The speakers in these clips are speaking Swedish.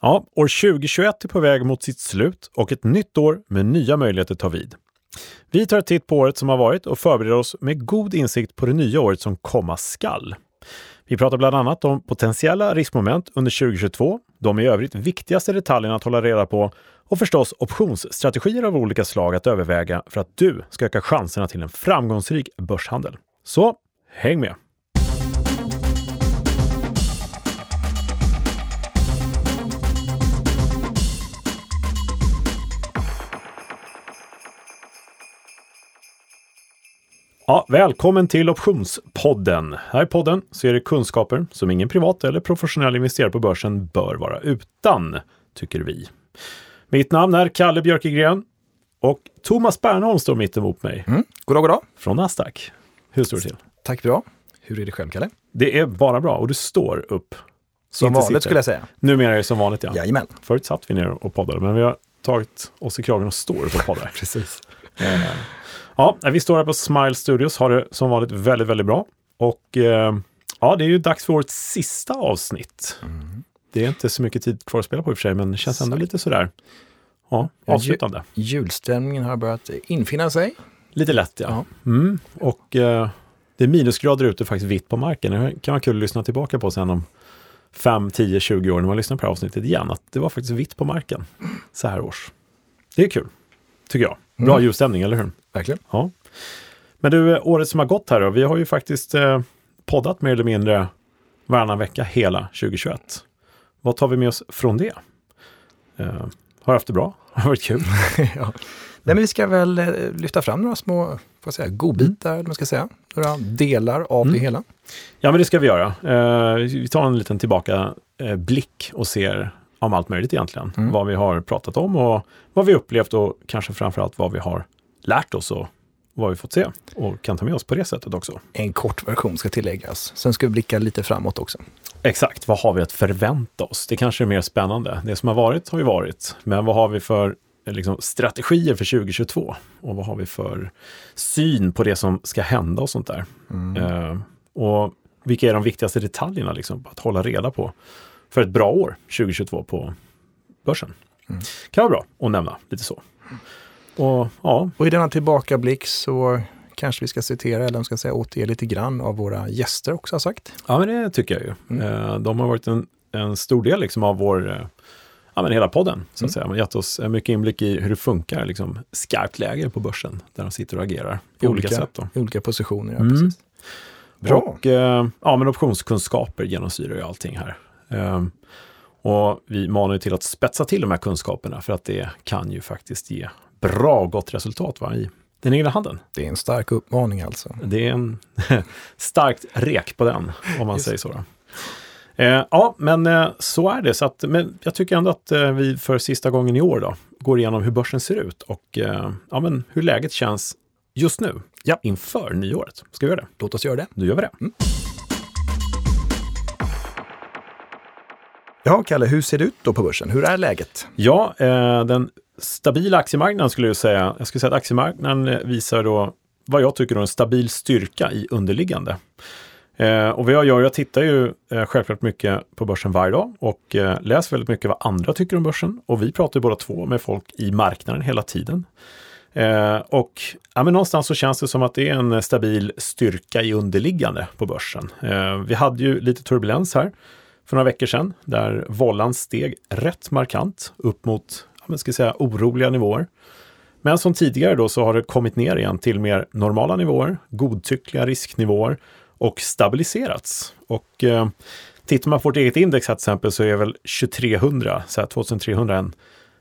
Ja, år 2021 är på väg mot sitt slut och ett nytt år med nya möjligheter tar vid. Vi tar ett titt på året som har varit och förbereder oss med god insikt på det nya året som komma skall. Vi pratar bland annat om potentiella riskmoment under 2022, de i övrigt viktigaste detaljerna att hålla reda på och förstås optionsstrategier av olika slag att överväga för att du ska öka chanserna till en framgångsrik börshandel. Så häng med! Ja, välkommen till Optionspodden. Här i podden så är det kunskaper som ingen privat eller professionell investerare på börsen bör vara utan, tycker vi. Mitt namn är Kalle Björkegren och Thomas Bernholm står mitt emot mig. Mm. Goddag, goddag. Från Nasdaq. Hur står det till? Tack bra. Hur är det själv, Kalle? Det är bara bra och du står upp. Som vanligt sitter. skulle jag säga. Numera är det som vanligt, ja. Jajamän. Förut satt vi ner och poddade, men vi har tagit oss i kragen och står upp och poddar. Precis. Eh, Ja, vi står här på Smile Studios, har det som vanligt väldigt, väldigt bra. Och eh, ja, det är ju dags för årets sista avsnitt. Mm. Det är inte så mycket tid kvar att spela på i och för sig, men det känns ändå lite sådär, ja, Ja, avslutande. Julstämningen har börjat infinna sig. Lite lätt, ja. Mm. Och eh, det är minusgrader ute faktiskt vitt på marken. Det kan vara kul att lyssna tillbaka på sen om 5, 10, 20 år när man lyssnar på det här avsnittet igen, att det var faktiskt vitt på marken så här års. Det är kul, tycker jag. Bra Mm. julstämning, eller hur? Verkligen. Ja. Men du, året som har gått här då, vi har ju faktiskt eh, poddat mer eller mindre varannan vecka hela 2021. Vad tar vi med oss från det? Eh, har haft det bra? Har det varit kul? ja. Nej, men vi ska väl eh, lyfta fram några små får säga, godbitar, vad man ska säga. Några delar av Mm. det hela. Ja, men det ska vi göra. Eh, vi tar en liten tillbaka eh, blick och ser om allt möjligt egentligen. Mm. Vad vi har pratat om och vad vi upplevt och kanske framförallt vad vi har lärt oss och vad vi fått se och kan ta med oss på det sättet också. En kort version ska tilläggas. Sen ska vi blicka lite framåt också. Exakt, vad har vi att förvänta oss? Det kanske är mer spännande. Det som har varit har ju varit, men vad har vi för liksom, strategier för 2022? Och vad har vi för syn på det som ska hända och sånt där? Eh, och vilka är de viktigaste detaljerna liksom, att hålla reda på för ett bra år 2022 på börsen? Mm. Kan vara bra att nämna lite så. Och ja, Och i denna tillbakablick så kanske vi ska citera, eller ska säga återge lite grann av våra gäster också har sagt. Ja, men det tycker jag ju. Mm. Eh, De har varit en, en stor del liksom av vår, eh, ja men hela podden, så att Mm. säga. De har gett oss eh, mycket inblick i hur det funkar, liksom skarpt läge på börsen, där de sitter och agerar på olika, sätt. Då. I olika positioner, ja, Mm. precis. Bra. Och ja, men optionskunskaper genomsyrar ju allting här. Eh, Och vi manar ju till att spetsa till de här kunskaperna, för att det kan ju faktiskt ge bra gott resultat va, i den egna handen. Det är en stark uppmaning alltså. Det är en starkt rek på den, om man Just säger så. Då. Eh, ja, men eh, så är det. Så att, men jag tycker ändå att eh, vi för sista gången i år då, går igenom hur börsen ser ut och eh, ja, men hur läget känns just nu Ja. inför nyåret. Ska vi göra det? Låt oss göra det. Nu gör vi det. Ja, Kalle, hur ser det ut då på börsen? Hur är läget? Ja, eh, den stabila aktiemarknaden skulle jag säga. Jag skulle säga att aktiemarknaden eh, visar då vad jag tycker är en stabil styrka i underliggande. Eh, och vad jag gör, jag tittar ju eh, självklart mycket på börsen varje dag och eh, läser väldigt mycket vad andra tycker om börsen. Och vi pratar ju båda två med folk i marknaden hela tiden. Eh, och ja, men någonstans så känns det som att det är en stabil styrka i underliggande på börsen. Eh, vi hade ju lite turbulens här för några veckor sedan där vållan steg rätt markant upp mot men ska säga, oroliga nivåer. Men som tidigare då så har det kommit ner igen till mer normala nivåer, godtyckliga risknivåer och stabiliserats. Och eh, tittar man på vårt eget index här till exempel så är väl 2300, så här 2300 en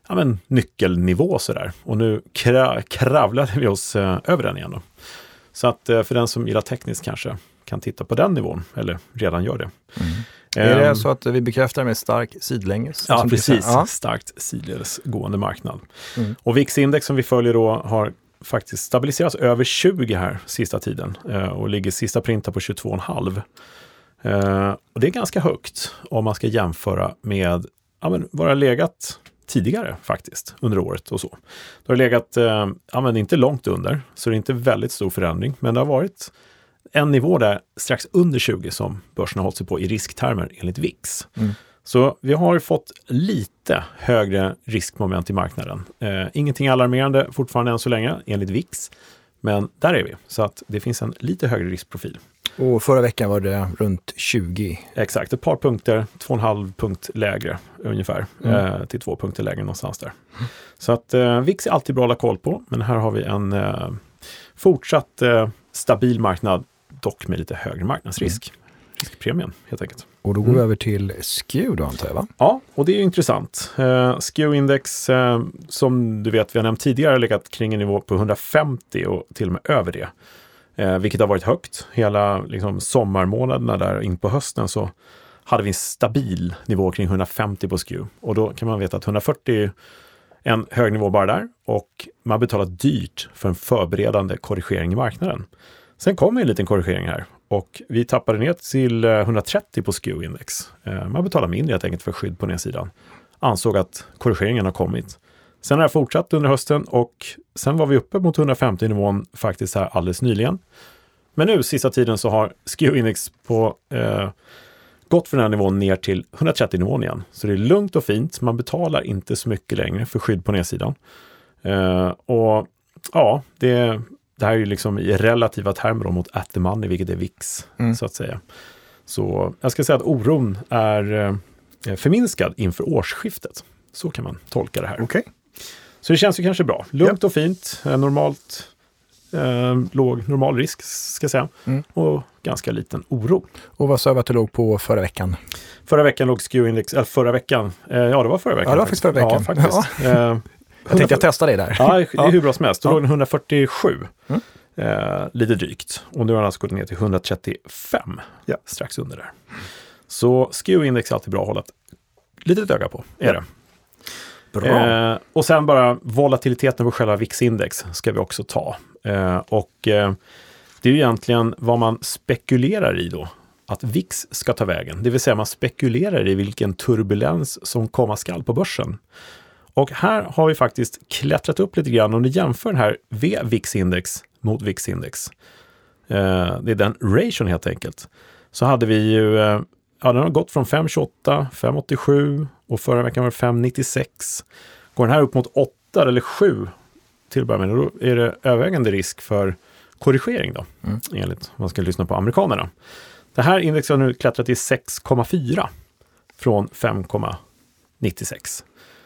ja, men, nyckelnivå sådär. Och nu kra kravlade vi oss eh, över den igen. Då. Så att eh, för den som gillar tekniskt kanske kan titta på den nivån, eller redan gör det. Mm. Är det Ehm, så att vi bekräftar med stark sidlänges? Ja, precis. Ja. Starkt sidledes gående marknad. Mm. Och VIX-index som vi följer då har faktiskt stabiliserats över 20 här sista tiden eh, och ligger sista printen på 22,5. Eh, och det är ganska högt om man ska jämföra med ja, men, vad det har legat tidigare faktiskt under året och så. Det har legat, eh, ja, men inte långt under, så det är inte väldigt stor förändring, men det har varit en nivå där strax under 20 som börsen har hållit sig på i risktermer enligt VIX. Mm. Så vi har fått lite högre riskmoment i marknaden. Eh, ingenting alarmerande fortfarande än så länge enligt VIX. Men där är vi, så att det finns en lite högre riskprofil. Och förra veckan var det runt 20. Exakt, ett par punkter, två och en halv punkt lägre ungefär, mm. eh, till två punkter lägre någonstans där. Mm. Så att eh, VIX är alltid bra att hålla koll på, men här har vi en eh, fortsatt eh, stabil marknad, dock med lite högre marknadsrisk. Mm. Riskpremien helt enkelt. Och då går mm. vi över till SKEW då antar jag? Va? Ja, och det är ju intressant. Eh, SKEW-index, eh, som du vet vi har nämnt tidigare, har legat kring en nivå på 150 och till och med över det. Eh, vilket har varit högt. Hela liksom, sommarmånaderna där in på hösten så hade vi en stabil nivå kring 150 på SKEW. Och då kan man veta att 140 är en hög nivå bara där och man betalar dyrt för en förberedande korrigering i marknaden. Sen kom en liten korrigering här och vi tappade ner till eh, 130 på SKEW-index. Eh, man betalar mindre helt enkelt för skydd på nedsidan. Ansåg att korrigeringen har kommit. Sen har det fortsatt under hösten och sen var vi uppe mot 150-nivån faktiskt här alldeles nyligen. Men nu sista tiden så har SKEW-index på eh, gått från den här nivån ner till 130-nivån igen. Så det är lugnt och fint. Man betalar inte så mycket längre för skydd på nedsidan. Eh, och ja, det, det här är ju liksom i relativa termer mot at the money, vilket är VIX, mm. så att säga. Så jag ska säga att oron är eh, förminskad inför årsskiftet. Så kan man tolka det här. Okay. Så det känns ju kanske bra. Lugnt ja. och fint, eh, normalt, eh, låg normal risk ska jag säga. Mm. Och ganska liten oro. Och vad sa vi att du låg på förra veckan? Förra veckan låg SKEW-index, eller förra veckan, eh, ja det var förra veckan. Ja, det var faktiskt förra veckan. Ja, faktiskt. Ja. Jag tänkte jag testa dig där. Ja, det är hur bra som helst. Då låg den 147. Mm. Eh, lite drygt. Och nu har den alltså gått ner till 135. Ja. Strax under där. Så SKEW-index är alltid bra att hålla ett litet öga på. Är det. Bra. Eh, och sen bara volatiliteten på själva VIX-index ska vi också ta. Eh, och eh, det är ju egentligen vad man spekulerar i då. Att VIX ska ta vägen. Det vill säga man spekulerar i vilken turbulens som komma skall på börsen. Och här har vi faktiskt klättrat upp lite grann. Om ni jämför den här V-VIX-index mot VIX-index. Eh, det är den ration helt enkelt. Så hade vi ju, eh, ja den har gått från 5,28, 5,87 och förra veckan var det 5,96. Går den här upp mot 8 eller 7 till att börja med, då är det övervägande risk för korrigering då, mm. enligt om man ska lyssna på amerikanerna. Det här indexet har nu klättrat till 6,4 från 5,96.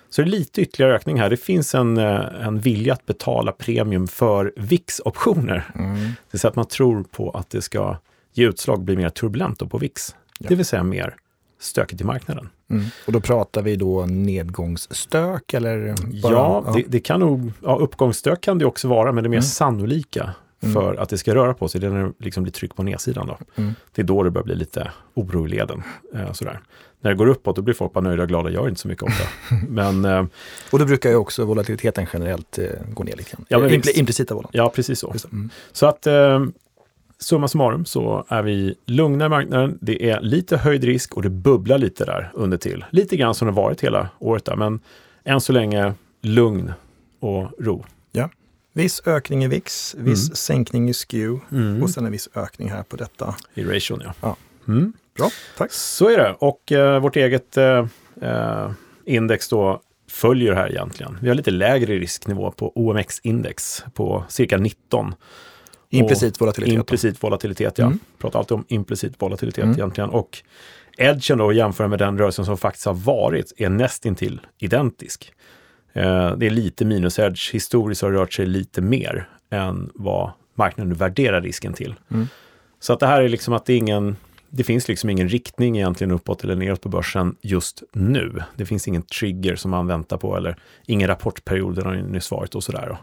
Så det är lite ytterligare ökning här. Det finns en, eh, en vilja att betala premium för VIX-optioner. Mm. Det vill säga att man tror på att det ska ge utslag, bli mer turbulent på VIX. Ja. Det vill säga mer stökigt i marknaden. Mm. Och då pratar vi då nedgångsstök eller? Bara, ja, ja. Det, det, kan nog, ja, uppgångsstök kan det också vara, men det mer mm. sannolika. För att det ska röra på sig, det är när det liksom blir tryck på nedsidan. Då. Mm. Det är då det börjar bli lite oro i leden. Eh, sådär. När det går uppåt, då blir folk bara nöjda och glada, gör inte så mycket ofta. men, eh, och då brukar ju också volatiliteten generellt eh, gå ner lite grann. Ja, men Impl implicita volatiliteten. Ja, precis så. Mm. Så att eh, summa summarum så är vi lugna i marknaden. Det är lite höjd risk och det bubblar lite där under till. Lite grann som det varit hela året där, men än så länge lugn och ro. Viss ökning i VIX, viss mm. sänkning i SKEW mm. och sen en viss ökning här på detta. I ration, ja. ja. Mm. Bra, tack. Så är det. Och eh, vårt eget eh, eh index då följer här egentligen. Vi har lite lägre risknivå på OMX-index på cirka 19. Implicit volatilitet. Implicit volatilitet, ja. Mm. Pratar alltid om implicit volatilitet mm. egentligen. Och edgen då jämfört med den rörelsen som faktiskt har varit är nästintill identisk. Eh, det är lite minus edge. Historiskt har det rört sig lite mer än vad marknaden värderar risken till. Mm. Så att det här är liksom att det är ingen, det finns liksom ingen riktning egentligen uppåt eller neråt på börsen just nu. Det finns ingen trigger som man väntar på eller ingen rapportperiod, den har ju nyss varit och sådär.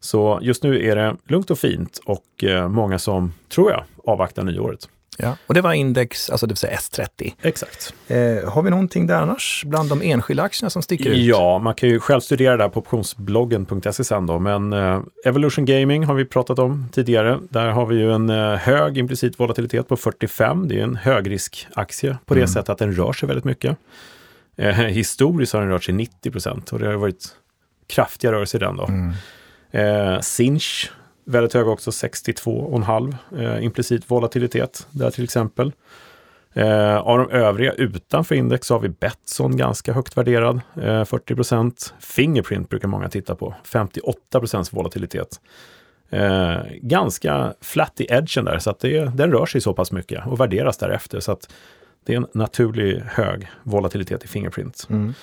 Så just nu är det lugnt och fint och eh, många som, tror jag, avvaktar nyåret. Ja, och det var index, alltså det vill säga S30. Exakt. Eh, har vi någonting där annars, bland de enskilda aktierna som sticker ut? Ja, man kan ju själv studera det där på optionsbloggen.se sen då, men eh, Evolution Gaming har vi pratat om tidigare. Där har vi ju en eh, hög implicit volatilitet på 45. Det är en högriskaktie på det mm. sättet att den rör sig väldigt mycket. Eh, historiskt har den rört sig 90 procent och det har varit kraftiga rörelser i den då. Mm. Eh, Sinch väldigt hög också, 62,5 eh, implicit volatilitet där till exempel. Eh, av de övriga utanför index så har vi Betsson ganska högt värderad, eh, 40% Fingerprint brukar många titta på, 58% volatilitet. Eh, ganska flat i edgen där, så att det, den rör sig så pass mycket och värderas därefter. Så att det är en naturlig hög volatilitet i Fingerprint. Mm.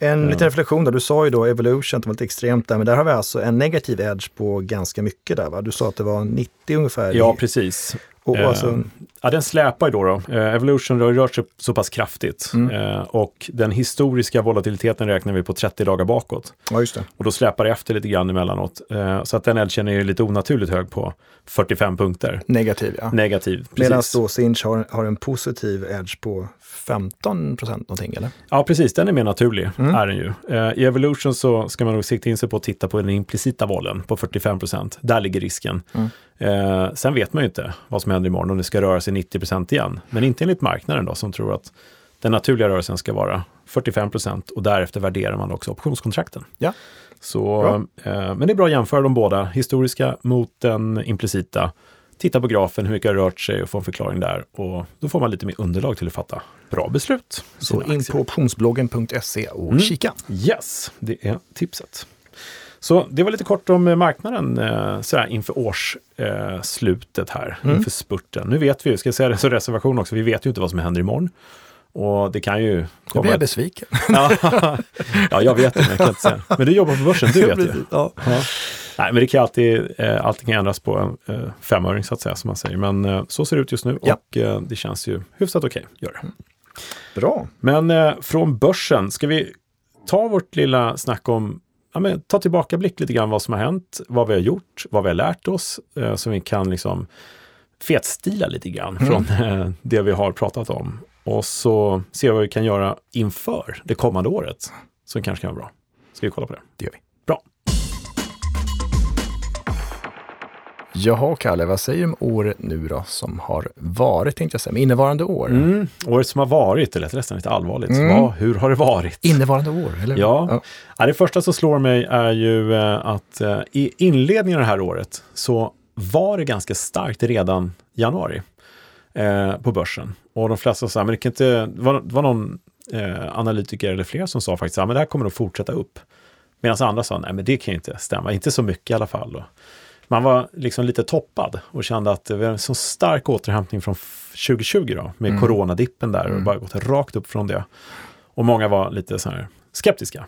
En liten reflektion där, du sa ju då Evolution, det var lite extremt där, men där har vi alltså en negativ edge på ganska mycket där va? Du sa att det var 90 ungefär. Ja, precis. Och, och alltså, Eh, ja, den släpar ju då. då. Eh, Evolution har rört sig så pass kraftigt Mm. eh, och den historiska volatiliteten räknar vi på 30 dagar bakåt. ja, just det. Och då släpar det efter lite grann emellanåt. Eh, så att den edgen är ju lite onaturligt hög på 45 punkter. Negativ ja. Negativ. Medan då Sinch har, har en positiv edge på 15 procent någonting eller? Ja, precis. Den är mer naturlig, Mm. är den ju. Eh, I Evolution så ska man nog sikta in sig på att titta på den implicita volen på 45% Där ligger risken. Mm. Eh, sen vet man ju inte vad som händer imorgon om det ska röra sig 90% igen. Men inte enligt marknaden då, som tror att den naturliga rörelsen ska vara 45% och därefter värderar man också optionskontrakten. Ja. Så, eh, men det är bra att jämföra de båda, historiska mot den implicita. Titta på grafen, hur mycket har rört sig och få en förklaring där. Och då får man lite mer underlag till att fatta bra beslut. Så in på optionsbloggen.se och Mm. kika. Yes, det är tipset. Så det var lite kort om eh, marknaden eh, sådär inför årsslutet eh, här, Mm. inför spurten. Nu vet vi, ska jag säga det som reservation också, vi vet ju inte vad som händer imorgon. Och det kan ju Nu komma... blir jag besviken. ja, ja, jag vet det, men jag kan inte säga. Men du jobbar på börsen, du vet ju. Ja. Ja. Nej, men det kan alltid, eh, allting kan ändras på en eh, femöring så att säga, som man säger. Men eh, så ser det ut just nu Ja. och eh, det känns ju hyfsat okej, gör det. Bra. Men från börsen, ska vi ta vårt lilla snack om, ja, men, ta tillbaka blick lite grann vad som har hänt, vad vi har gjort, vad vi har lärt oss, eh, så vi kan liksom fetstila lite grann Mm. från eh, det vi har pratat om. Och så se vad vi kan göra inför det kommande året, som kanske kan vara bra. Ska vi kolla på det? Det gör vi. Jaha, Kalle, vad säger du om året nu då som har varit, tänkte jag säga, med innevarande år? Mm. Året som har varit, det lät nästan lite allvarligt. Mm. Vad, hur har det varit? Innevarande år, eller hur? Ja. Ja, det första som slår mig är ju eh, att eh, i inledningen av det här året så var det ganska starkt redan januari eh, på börsen. Och de flesta sa, men det kan inte, det var, det var någon eh, analytiker eller fler som sa faktiskt, ja, men det här kommer att fortsätta upp. Medan andra sa, nej men det kan ju inte stämma, inte så mycket i alla fall. Och man var liksom lite toppad och kände att det var en så stark återhämtning från f- 2020 då, med Mm. coronadippen där och Mm. bara gått rakt upp från det. Och många var lite så här skeptiska.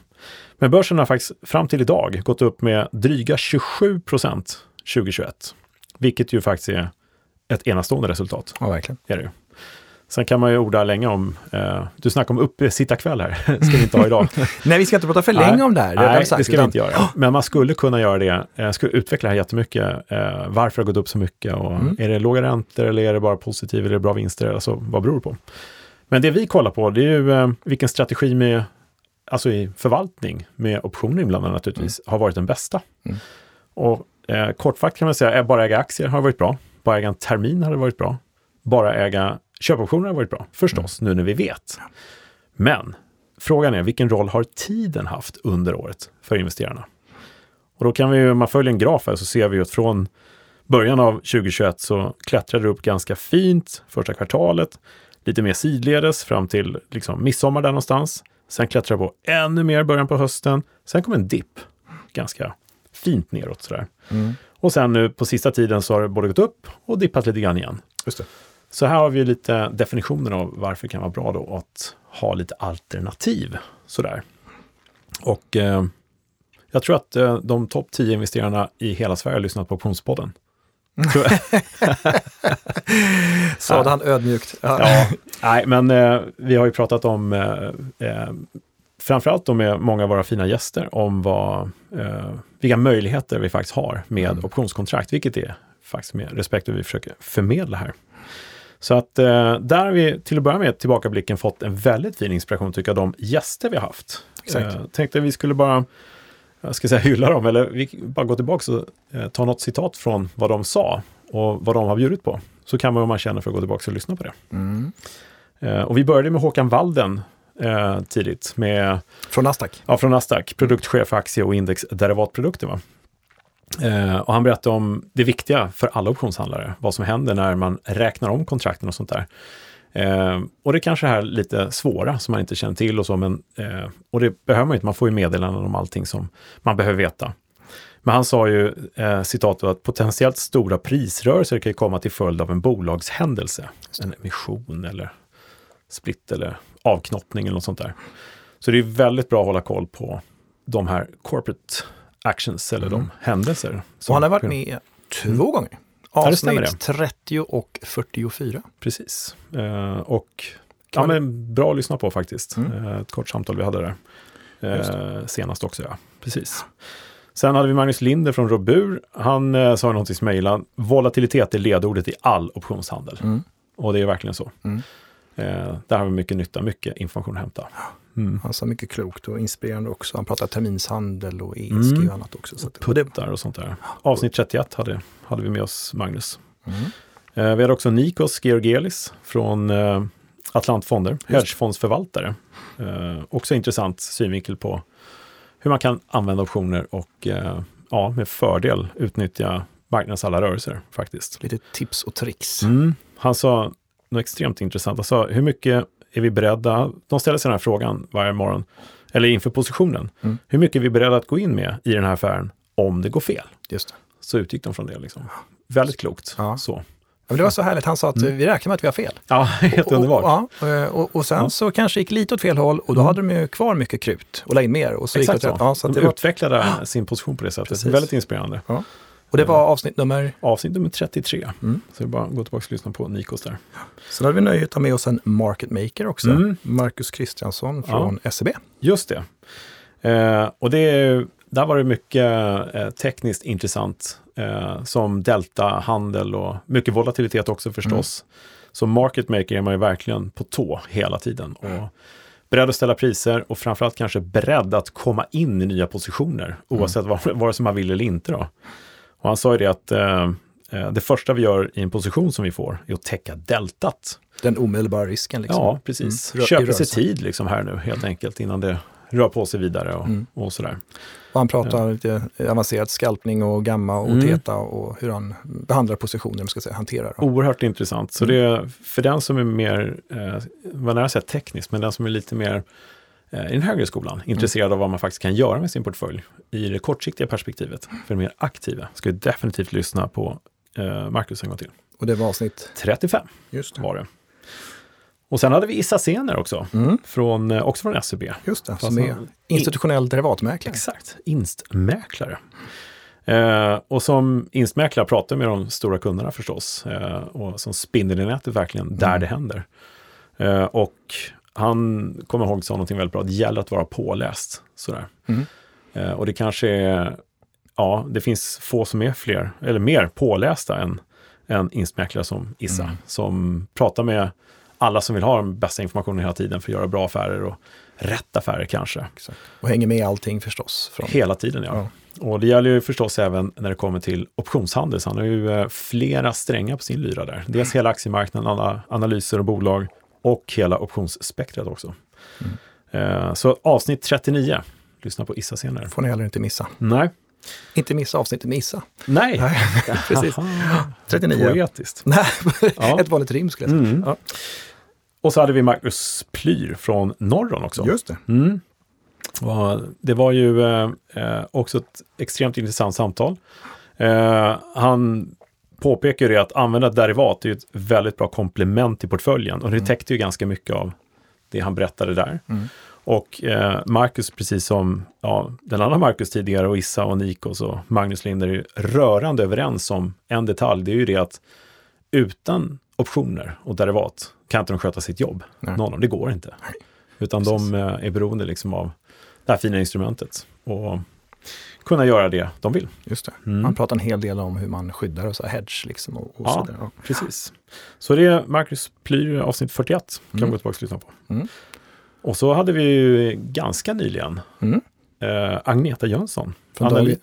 Men börsen har faktiskt fram till idag gått upp med dryga 27 procent 2021. Vilket ju faktiskt är ett enastående resultat. Ja, verkligen. Är det ju. Sen kan man ju orda länge om, eh, du snackar om uppesittarkväll här, ska vi inte ha idag. Nej, vi ska inte prata för Nej. länge om det här. det Nej, vi det ska vi utan- inte göra. Men man skulle kunna göra det, eh, skulle utveckla det här jättemycket. Eh, varför det har gått upp så mycket och Mm. är det låga räntor eller är det bara positivt eller är det bra vinster? Alltså, vad beror det på? Men det vi kollar på, det är ju eh, vilken strategi med, alltså i förvaltning med optioner inblandade naturligtvis, har varit den bästa. Mm. Och eh, kortfattat kan man säga, bara äga aktier har varit bra. Bara äga en termin hade varit bra. Bara äga köpoptioner har varit bra, förstås, nu när vi vet. Men frågan är, vilken roll har tiden haft under året för investerarna? Och då kan vi ju, om man följer en graf här så ser vi att från början av 2021 så klättrade det upp ganska fint första kvartalet, lite mer sidledes fram till liksom midsommar där någonstans. Sen klättrade det på ännu mer i början på hösten. Sen kom en dipp, ganska fint neråt sådär. Mm. Och sen nu på sista tiden så har det både gått upp och dippat lite grann igen. Just det. Så här har vi lite definitionen av varför det kan vara bra då att ha lite alternativ. Sådär. Och eh, jag tror att eh, de topp 10 investerarna i hela Sverige har lyssnat på Optionspodden. Sade han ödmjukt. Ja. ja, nej, men eh, vi har ju pratat om, eh, eh, framförallt då med många av våra fina gäster, om vad, eh, vilka möjligheter vi faktiskt har med Mm. optionskontrakt, vilket är faktiskt med respekt och vi försöker förmedla här. Så att eh, där har vi till att börja med tillbakablicken fått en väldigt fin inspiration tycker jag, de gäster vi har haft. Exakt. Eh, tänkte vi skulle bara, jag ska säga hylla dem, eller vi bara gå tillbaka och eh, ta något citat från vad de sa och vad de har bjudit på. Så kan man om man känner för att gå tillbaka och lyssna på det. Mm. Eh, och vi började med Håkan Walden eh, tidigt, med, Från Nasdaq. ja, från Nasdaq, produktchef för aktie och indexderivatprodukter. Va? Eh, och han berättade om det viktiga för alla optionshandlare, vad som händer när man räknar om kontrakten och sånt där. Eh, och det är kanske här lite svåra som man inte känner till och så, men, eh, och det behöver man inte, man får ju meddelanden om allting som man behöver veta. Men han sa ju, eh, citatet, att potentiellt stora prisrörelser kan ju komma till följd av en bolagshändelse. En emission eller split eller avknoppning eller något sånt där. Så det är väldigt bra att hålla koll på de här corporate actions eller Mm. de händelser. Och han har varit med två gånger. Ja, det stämmer Avsnitt 30 och 44. Precis. Eh, och ja, men bra att lyssna på faktiskt. Mm. Eh, ett kort samtal vi hade där. Eh, senast också, ja. Precis. Sen hade vi Magnus Linder från Robur. Han eh, sa någonting som jag gillar. Volatilitet är ledordet i all optionshandel. Mm. Och det är verkligen så. Mm. Eh, där har vi mycket nytta, mycket information att hämta. Mm. Han sa mycket klokt och inspirerande också. Han pratade terminshandel och ESG Mm. och annat också. Så och det, Puttar och sånt där. Avsnitt 31 hade, hade vi med oss Magnus. mm. Eh, vi hade också Nikos Georgelis från eh, Atlantfonder, hedgefondsförvaltare. Eh, också intressant synvinkel på hur man kan använda optioner och eh, ja, med fördel utnyttja marknadens alla rörelser faktiskt. Lite tips och tricks. Mm. Han sa något extremt intressant. Han sa, hur mycket är vi beredda? De ställer sig den här frågan varje morgon, eller inför positionen. Mm. Hur mycket är vi beredda att gå in med i den här affären om det går fel? Just det. Så utgick de från det. Liksom. Väldigt klokt. Ja. Så. Ja, men det var så härligt. Han sa att Mm. vi räknar med att vi har fel. Ja, helt Och- underbart. Och, ja, och, och sen Ja. så kanske gick lite åt fel håll och då Mm. hade de ju kvar mycket krut och la in mer. Och så Exakt gick det åt så. Ja, så de det var, utvecklade sin position på det sättet. Precis. Väldigt inspirerande. Och det var avsnitt nummer... Avsnitt nummer 33. Mm. Så det är bara att gå tillbaka och lyssna på Nikos där. Sen hade vi nöjet att ha med oss en market maker också. Mm. Marcus Kristiansson från SEB. Just det. Eh, och det är, där var det mycket eh, tekniskt intressant eh, som deltahandel och mycket volatilitet också förstås. Så market maker är man ju verkligen på tå hela tiden. Och beredd att ställa priser och framförallt kanske beredd att komma in i nya positioner oavsett vad, vare sig man vill eller inte. Då. Och han sa ju det att eh, eh, det första vi gör i en position som vi får är att täcka deltat. Den omedelbara risken. Liksom. Ja, precis. Mm. Köper sig tid liksom här nu helt enkelt innan det rör på sig vidare och, Mm. och sådär. Och han pratar lite avancerad skalpning och gamma och Mm. teta och hur han behandlar positioner, man ska säga, hanterar. dem. Oerhört intressant. Så Mm. det för den som är mer, eh, vad nära säga tekniskt, men den som är lite mer i den högre skolan, Mm. intresserad av vad man faktiskt kan göra med sin portfölj i det kortsiktiga perspektivet, för det mer aktiva, ska definitivt lyssna på eh, Marcus en gång till. Och det var avsnitt... 35 Just var det. Och sen hade vi Issa Sener också, Mm, från, eh, också från SEB. just det, Fast som är institutionell derivatmäklare. Exakt, instmäklare. Eh, och som instmäklare pratar med de stora kunderna förstås. Eh, och som spinner i nätet verkligen där Mm. det händer. Eh, och han kommer ihåg sa någonting väldigt bra, det gäller att vara påläst. Sådär. Mm. Eh, och det kanske är, ja, det finns få som är fler, eller mer pålästa än, än instmäklare som Issa. Mm. Som pratar med alla som vill ha den bästa informationen hela tiden för att göra bra affärer och rätt affärer kanske. Exakt. Och hänger med i allting förstås. Från, Hela tiden, ja. Och det gäller ju förstås även när det kommer till optionshandel. Så han har ju eh, flera strängar på sin lyra där. Dels hela aktiemarknaden, alla analyser och bolag och hela optionsspektrat också. Eh, Så avsnitt 39, lyssna på Issa senare. får ni heller inte missa. Nej. Inte missa avsnittet med Issa. Nej. Nej, precis. Aha, 39. Poetiskt. Nej, Ja. ett vanligt rim skulle jag säga. Mm. Ja. Och så hade vi Marcus Plyr från Norron också. Just det. Mm. Och det var ju eh, eh, också ett extremt intressant samtal. Eh, han påpekar ju det att använda ett derivat är ett väldigt bra komplement till portföljen och det täckte ju ganska mycket av det han berättade där. Mm. Och eh, Marcus, precis som ja, den andra Marcus tidigare och Issa och Nikos och Magnus Linder är rörande överens om en detalj. Det är ju det att utan optioner och derivat kan inte de sköta sitt jobb. Nej. Någon, av det går inte. Utan de eh, är beroende liksom av det här fina instrumentet och kunna göra det de vill. Just det. Mm. Man pratar en hel del om hur man skyddar och så här hedge liksom. Och, och Ja. så. Precis. Så det är Marcus Plyr avsnitt 41. Kan Mm. gå tillbaka och lyssna på. Mm. Och så hade vi ju ganska nyligen Mm. eh, Agneta Jönsson. Analy-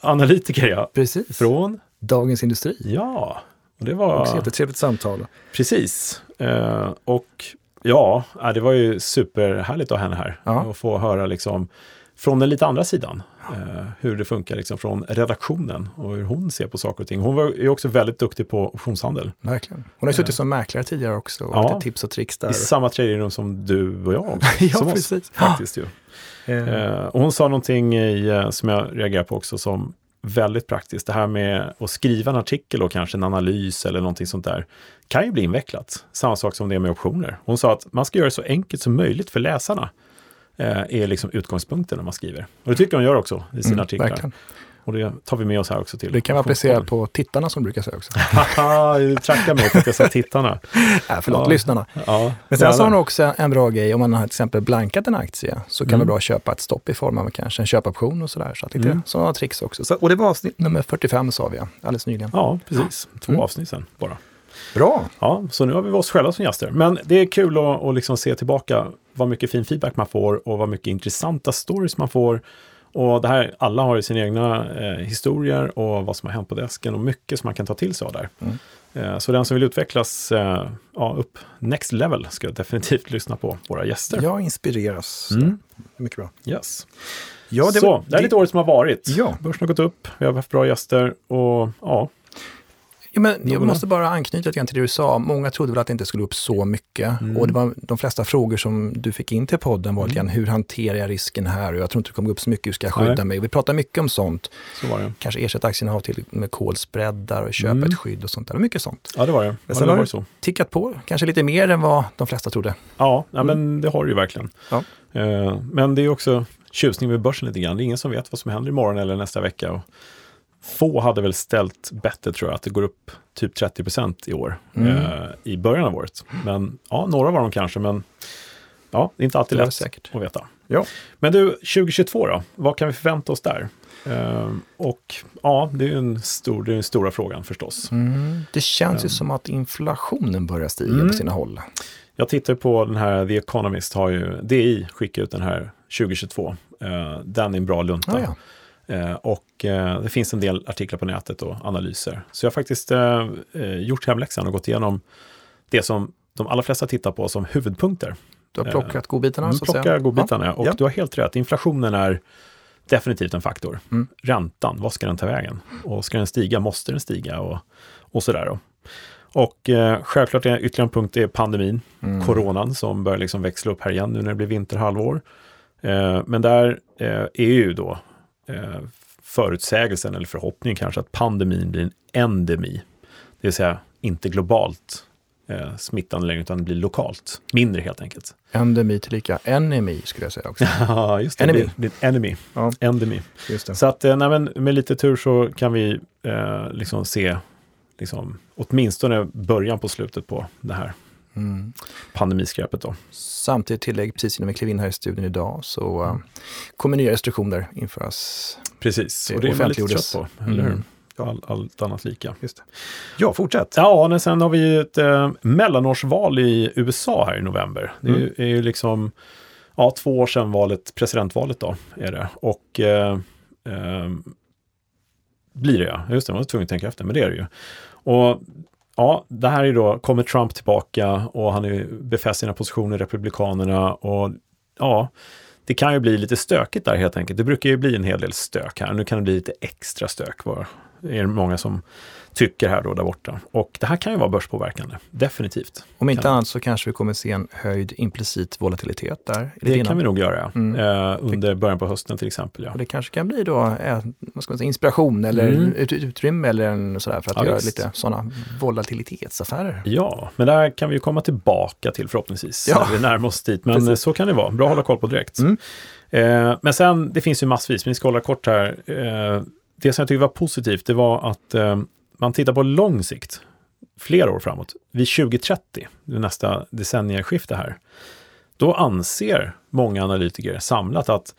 analytiker, ja. Precis. Från, Dagens Industri. ja, och det Också var jättetrevligt samtal. precis. Eh, och ja, ja, det var ju superhärligt att ha henne här Ja. och få höra liksom från den lite andra sidan. Eh, hur det funkar liksom från redaktionen och hur hon ser på saker och ting. Hon var, är också väldigt duktig på optionshandel. Verkligen. Hon har suttit som mäklare tidigare också och Ja. tips och tricks där. I samma tradingrum som du och jag. Ja, som oss, precis. faktiskt ju. Eh, Eh, hon sa någonting i, eh, som jag reagerar på också som väldigt praktiskt. Det här med att skriva en artikel och kanske en analys eller någonting sånt där kan ju bli invecklat. Samma sak som det med optioner. Hon sa att man ska göra det så enkelt som möjligt för läsarna. Eh, är liksom utgångspunkten när man skriver. Och det tycker hon gör också i sina mm, artiklar. verkligen. Och det tar vi med oss här också till. Det kan vara applicerat på tittarna som brukar säga också. Trackar mig att jag sa tittarna. äh, förlåt, Ja. lyssnarna. Ja, Men sen så har gärna. hon också en bra grej, om man har till exempel blankat en aktie så kan Mm. det vara bra att köpa ett stopp i form av kanske en köpoption och sådär. Så att lite Mm. sådana tricks också. Så, och det var avsnitt nummer 45 sa vi, ja, alldeles nyligen. Ja, precis. Två Mm. avsnitt sen bara. Bra! Ja, så nu har vi oss själva som gäster. Men det är kul att, att liksom se tillbaka vad mycket fin feedback man får och vad mycket intressanta stories man får. Och det här, alla har ju sina egna eh, historier och vad som har hänt på desken och mycket som man kan ta till sig av där. Mm. Eh, så den som vill utvecklas eh, ja, upp next level ska definitivt lyssna på våra gäster. Jag inspireras. Mm. Mycket bra. Yes. Ja, så, var- det är lite året som har varit. Ja. Börsen har gått upp, vi har haft bra gäster och ja, Ja, men jag Någon- måste bara anknyta lite till det du sa. Många trodde väl att det inte skulle upp så mycket. Mm. Och det var de flesta frågor som du fick in till podden var lite grann, hur hanterar jag risken här? Och jag tror inte det kommer upp så mycket, hur ska jag skydda Nej. mig? Och vi pratar mycket om sånt. så. Kanske ersätta aktierna till med kolspreadar och köpa Mm. ett skydd och sånt där. Mycket sånt. Ja, det var det. Ja, sen det har det- så. Tickat på, kanske lite mer än vad de flesta trodde. Ja, ja men det har det ju verkligen. Ja. Eh, men det är också tjusning med börsen lite grann. Det är ingen som vet vad som händer imorgon eller nästa vecka. Och få hade väl ställt bättre tror jag, att det går upp typ 30 procent i år Mm. eh, i början av året. Men ja, några var de kanske, men ja, det är inte alltid lätt säkert. att veta. Ja. Men du, 2022 då? Vad kan vi förvänta oss där? Eh, och ja, det är ju en stor, det är den stora frågan förstås. Mm. Det känns ju Um. som att inflationen börjar stiga Mm. på sina håll. Jag tittar på den här, The Economist har ju, DI skickat ut den här 2022. Eh, den är en bra lunta. Ah, ja. Eh, och eh, det finns en del artiklar på nätet och analyser. Så jag har faktiskt eh, gjort hemläxan och gått igenom det som de allra flesta tittar på som huvudpunkter. Du har plockat godbitarna Mm, så att säga. plocka godbitarna. Och Ja. du har helt rätt, inflationen är definitivt en faktor. Mm. Räntan, vad ska den ta vägen? Och ska den stiga, måste den stiga? Och, och sådär då. Och eh, självklart är ytterligare en punkt är pandemin, Mm. coronan som börjar liksom växla upp här igen nu när det blir vinterhalvår. Eh, men där eh, är ju då förutsägelsen eller förhoppningen kanske att pandemin blir en endemi. Det vill säga inte globalt eh, smittande längre utan det blir lokalt. Mindre helt enkelt. Endemi tillika enemi skulle jag säga också. Ja, just det. Enemy. Det en enemy. Ja. Endemi. Det. Så att eh, nej, men med lite tur så kan vi eh, liksom se liksom, åtminstone början på slutet på det här Mm. pandemiskräpet då. Samtidigt tillägg, precis innan vi klev in här i studion idag, så uh, kommer nya restriktioner införas. Precis, Det och det är offentliggjordes. trött på, eller hur? Mm. All, allt annat lika. Just det. Ja, fortsätt. Ja, men sen har vi ju ett eh, mellanårsval i USA här i november. Det är, ju- är ju liksom ja, två år sedan valet, presidentvalet då, är det. Och eh, eh, blir det ja, just det, man var tvungen att tänka efter, men det är det ju. Och ja, det här är då, kommer Trump tillbaka och han är befäst sina positioner, Republikanerna och ja, det kan ju bli lite stökigt där helt enkelt. Det brukar ju bli en hel del stök här. Nu kan det bli lite extra stök. Var, är det många som tycker här då där borta. Och det här kan ju vara börspåverkande, definitivt. Om inte annat så kanske vi kommer se en höjd implicit volatilitet där. Det innan. kan vi nog göra, Mm. eh, under början på hösten till exempel. Ja. Och det kanske kan bli då eh, vad ska man säga, inspiration eller Mm. ut, utrymme eller en sådär för att Ja, göra visst. lite sådana volatilitetsaffärer. ja, men det här kan vi ju komma tillbaka till förhoppningsvis. Ja. när Vi närmar oss dit, men Precis. eh, så kan det vara. Bra att hålla koll på direkt. Mm. Eh, men sen, det finns ju massvis, men vi ska hålla kort här. Det som jag tycker var positivt, det var att eh, man tittar på lång sikt, flera år framåt, vid 2030, nästa decennieskifte här, då anser många analytiker samlat att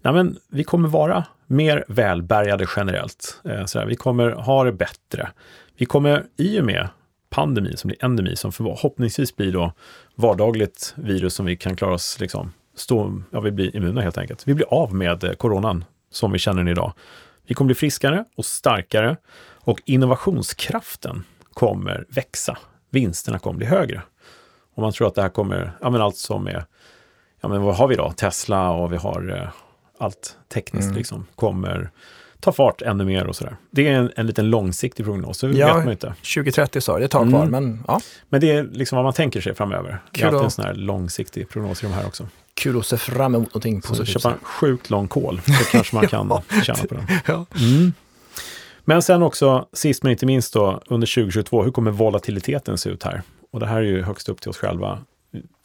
nej men, vi kommer vara mer välbärgade generellt. Eh, sådär, vi kommer ha det bättre. Vi kommer i och med pandemin som blir endemi, som förhoppningsvis blir då vardagligt virus som vi kan klara oss, liksom, stå, ja, vi blir immuna helt enkelt. Vi blir av med eh, coronan som vi känner den idag. Vi kommer bli friskare och starkare och innovationskraften kommer växa. Vinsterna kommer bli högre. Och man tror att det här kommer, ja men allt som är, ja men vad har vi då? Tesla och vi har, eh, allt tekniskt Mm. liksom kommer ta fart ännu mer och sådär. Det är en, en liten långsiktig prognos, det Ja. vet man inte. 2030 sa det är ett tag kvar, Mm. men ja, Men det är liksom vad man tänker sig framöver. Det Kul är alltid en sån här långsiktig prognos i de här också. Kul att se fram emot någonting Så positivt. köpa en sjukt lång kol, så kanske man kan Ja. tjäna på den. Ja. Mm. Men sen också, sist men inte minst då, under 2022, hur kommer volatiliteten se ut här? Och det här är ju högst upp till oss själva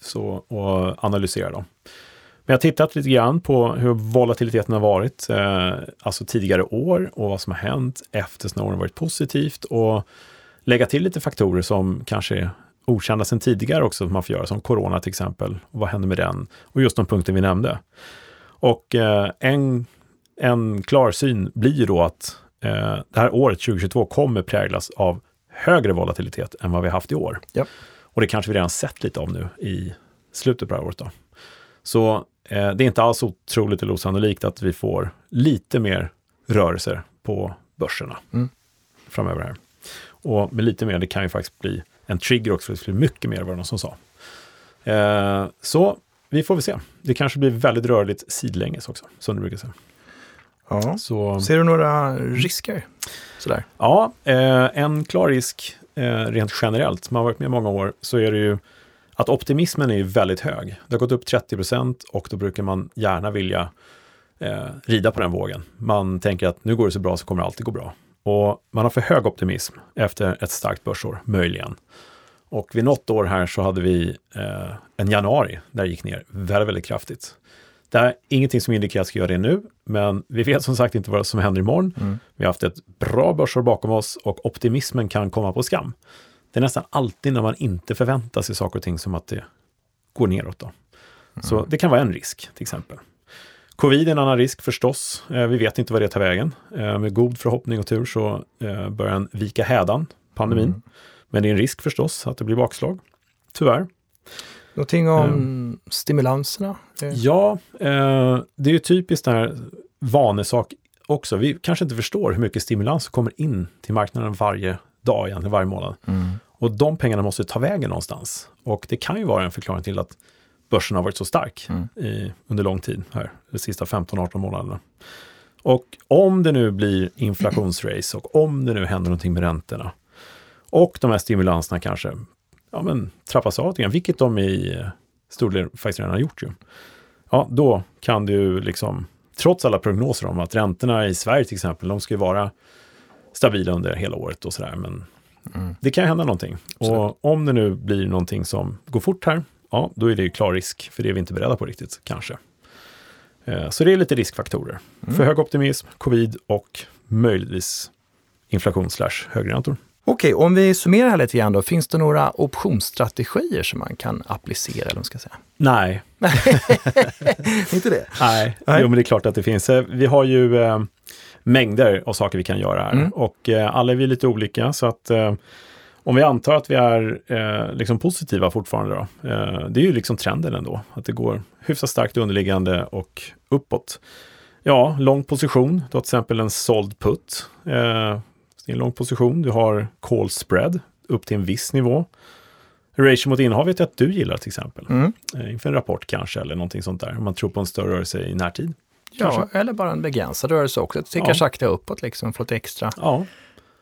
så, att analysera då. Men jag har tittat lite grann på hur volatiliteten har varit, eh, alltså tidigare år och vad som har hänt efter åren varit positivt och lägga till lite faktorer som kanske okända sedan tidigare också, som man får göra, som corona till exempel. Och vad händer med den? Och just de punkter vi nämnde. Och eh, en, en klar syn blir då att eh, det här året 2022 kommer präglas av högre volatilitet än vad vi haft i år. Japp. Och det kanske vi redan sett lite av nu i slutet på det här året. Då. Så eh, det är inte alls otroligt eller osannolikt att vi får lite mer rörelser på börserna Mm. framöver här. Och med lite mer, det kan ju faktiskt bli en trigger också, det skulle bli mycket mer var det någon som sa. Eh, så vi får väl se. Det kanske blir väldigt rörligt sidlänges också, som du brukar säga. Ja. Så, Ser du några risker? Sådär. ja, eh, en klar risk eh, rent generellt, som har varit med många år, så är det ju att optimismen är väldigt hög. Det har gått upp 30 procent och då brukar man gärna vilja eh, rida på den vågen. Man tänker att nu går det så bra så kommer alltid gå bra. Och man har för hög optimism efter ett starkt börsår, möjligen. Och vid något år här så hade vi eh, en januari där det gick ner väldigt, väldigt kraftigt. Det är ingenting som indikerar att ska göra det nu, men vi vet som sagt inte vad som händer imorgon. Mm. Vi har haft ett bra börsår bakom oss och optimismen kan komma på skam. Det är nästan alltid när man inte förväntar sig saker och ting som att det går neråt. Då. Så det kan vara en risk till exempel. Covid är en annan risk förstås. Eh, Vi vet inte vad det tar vägen. Eh, Med god förhoppning och tur så eh, börjar den vika hädan, pandemin. Mm. Men det är en risk förstås att det blir bakslag. Tyvärr. Någonting om stimulanserna? Eh, Ja, det är ju typiskt den här vanesak också. Vi kanske inte förstår hur mycket stimulans som kommer in till marknaden varje dag, egentligen varje månad. Mm. Och de pengarna måste ta vägen någonstans. Och det kan ju vara en förklaring till att börsen har varit så stark Mm. i, under lång tid här, de sista 15-18 månaderna. Och om det nu blir inflationsrace och om det nu händer någonting med räntorna och de här stimulanserna kanske ja, men, trappas av lite grann, vilket de i eh, stor del faktiskt redan har gjort ju. Ja, då kan ju liksom, trots alla prognoser om att räntorna i Sverige till exempel, de ska ju vara stabila under hela året och sådär, men Mm. det kan hända någonting. Absolut. Och om det nu blir någonting som går fort här, ja, då är det ju klar risk, för det är vi inte beredda på riktigt, kanske. Eh, Så det är lite riskfaktorer. Mm. För hög optimism, covid och möjligtvis inflation slash högre räntor. Okej, om vi summerar här lite grann då. Finns det några optionsstrategier som man kan applicera? Eller vad ska säga? Nej, Inte det? nej. Nej. Jo, men det är klart att det finns. Eh, Vi har ju eh, mängder av saker vi kan göra här Mm. och eh, alla är vi lite olika så att eh, om vi antar att vi är eh, liksom positiva fortfarande då, eh, det är ju liksom trenden ändå, att det går hyfsat starkt underliggande och uppåt. Ja, lång position, du har till exempel en såld put. Eh, det är en lång position, du har call spread upp till en viss nivå. Ratio mot innehav vet jag att du gillar till exempel. Mm. Eh, inför en rapport kanske eller någonting sånt där, om man tror på en större rörelse i närtid. Ja, Kanske. eller bara en begränsad rörelse också. Tickar Ja. sakta uppåt liksom, få lite extra. Ja.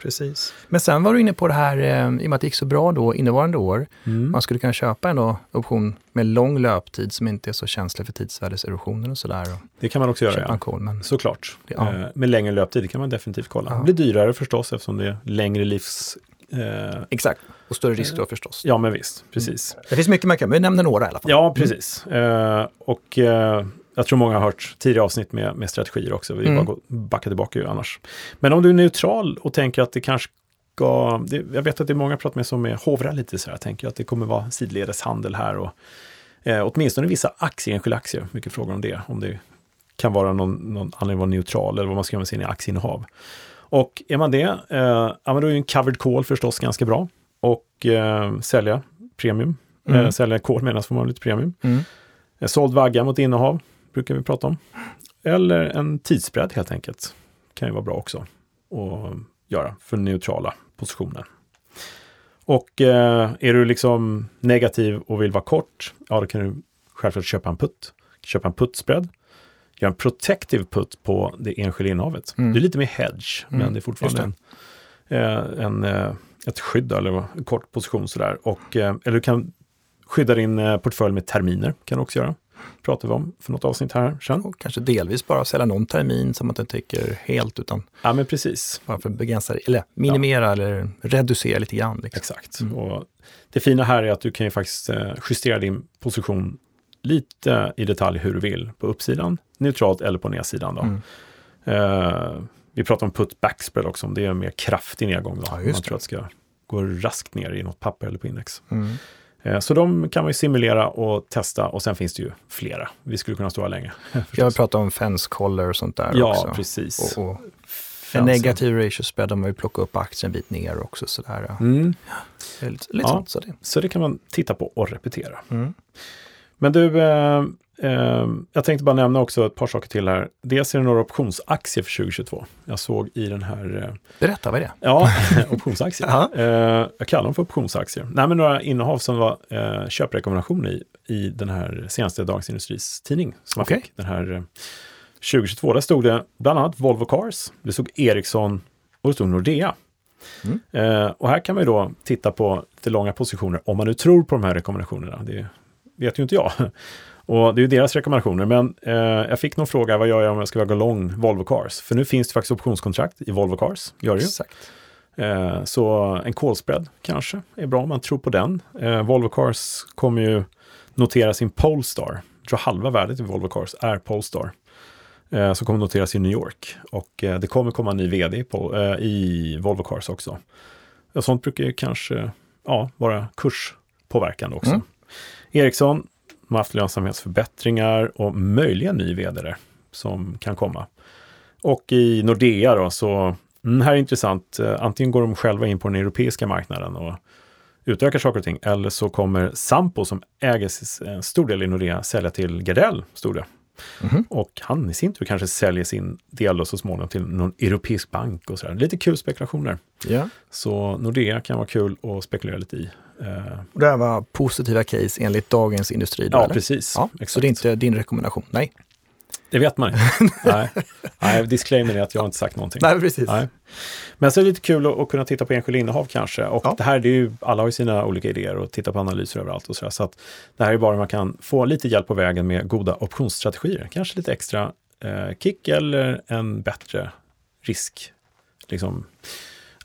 Precis. Men sen var du inne på det här, eh, i och med att det gick så bra då innevarande år, Mm. man skulle kunna köpa en option med lång löptid som inte är så känslig för tidsvärdeserosioner och sådär. Det kan man också göra, ja. call, men Såklart. Ja. Eh, med längre löptid kan man definitivt kolla. Ja. Det blir dyrare förstås eftersom det är längre livs... Eh, exakt. Och större risk då förstås. ja, men visst. Precis. Det finns mycket man kan, vi nämner några i alla fall. Ja, precis. Eh, och eh, jag tror många har hört tidigare avsnitt med, med strategier också. Vi Mm. bara gå, backa tillbaka ju annars. Men om du är neutral och tänker att det kanske ska... Det, jag vet att det är många jag pratar med som är hovrar lite så här. Tänker att det kommer vara sidledeshandel här och eh, åtminstone vissa aktier, enskilda aktier. Mycket frågor om det. Om det kan vara någon, någon anledning att vara neutral eller vad man ska göra med sina aktieinnehav. Och är man det, eh, ja, men då är ju en covered call förstås ganska bra. Och eh, sälja premium. Mm. Eh, sälja call medan får man lite premium. Mm. En såld vagga mot innehav brukar vi prata om. Eller en tidsbredd helt enkelt. Kan ju vara bra också att göra för neutrala positioner. Och eh, är du liksom negativ och vill vara kort, ja då kan du självklart köpa en putt. Köpa en puttspread. göra en protective put på det enskilda innehavet. Mm. Det är lite mer hedge, Mm, men det är fortfarande en, eh, en, eh, ett skydd eller en kort position sådär. Och, eh, eller du kan skydda din portfölj med terminer, kan du också göra. Pratar vi om för något avsnitt här sen. Och kanske delvis bara sälja någon termin som man inte tycker helt utan Ja, men precis. bara för att begränsa, eller minimera eller reducera lite grann. Liksom. Exakt. Mm. Och det fina här är att du kan ju faktiskt eh, justera din position lite i detalj hur du vill. På uppsidan, neutralt eller på nedsidan. Då. Mm. Eh, vi pratar om put backspread också, om det är en mer kraftig nedgång. Då, Ja, man tror att det ska gå raskt ner i något papper eller på index. Mm. Eh, så de kan man ju simulera och testa och sen finns det ju flera. Vi skulle kunna stå här länge. Jag pratar om fence collar och sånt där Ja, också. precis. Och, och en negativ ratio spread om man vill plocka upp aktien en bit ner också. Sådär. ja. Mm. Är Lite, lite Ja. sånt. Så det. Så det kan man titta på och repetera. Mm. Men du, eh, jag tänkte bara nämna också ett par saker till här. Dels är det några optionsaktier för 2022. Jag såg i den här, eh, Berätta, vad är det? ja, optionsaktier. Jaha. eh, jag kallar dem för optionsaktier. Nej, men några innehav som var eh, köprekommendation i, i den här senaste Dagens Industris tidning. Som Okej. fick den här eh, 2022. Där stod det bland annat Volvo Cars, det stod Ericsson och det stod Nordea. Mm. Eh, och här kan man ju då titta på lite långa positioner om man nu tror på de här rekommendationerna. Det vet ju inte jag. Och det är ju deras rekommendationer, men eh, jag fick någon fråga, vad gör jag om jag ska gå lång Volvo Cars? För nu finns det faktiskt optionskontrakt i Volvo Cars, gör det ju. Exakt. Eh, så en call spread kanske är bra om man tror på den. Eh, Volvo Cars kommer ju notera sin Polestar. Jag tror halva värdet i Volvo Cars är Polestar. Eh, som kommer noteras i New York. Och eh, det kommer komma en ny vd på, eh, i Volvo Cars också. Sånt brukar ju kanske ja, vara kurspåverkande också. Mm. Ericsson de har haft lönsamhetsförbättringar och möjligen ny vd där som kan komma. Och i Nordea då så, mm, här är intressant, eh, antingen går de själva in på den europeiska marknaden och utökar saker och ting, eller så kommer Sampo som äger en stor del i Nordea sälja till Gardell, stod det. Mhm. Och han i sin tur kanske säljer sin del så småningom till någon europeisk bank och sådär. Lite kul spekulationer. Ja. Så Nordea kan vara kul att spekulera lite i. Eh, Och det här var positiva case enligt Dagens Industri? Då, ja, eller? precis. Ja, så det är inte din rekommendation? Nej. Det vet man inte. Nej. Nej, disclaimer är att jag har inte sagt någonting. Nej, precis. Nej. Men så är det lite kul att, att kunna titta på enskilda innehav kanske. Och Ja. det här, det är ju, alla har ju sina olika idéer och titta på analyser överallt och sådär. Så att det här är bara man kan få lite hjälp på vägen med goda optionsstrategier. Kanske lite extra eh, kick eller en bättre risk, liksom,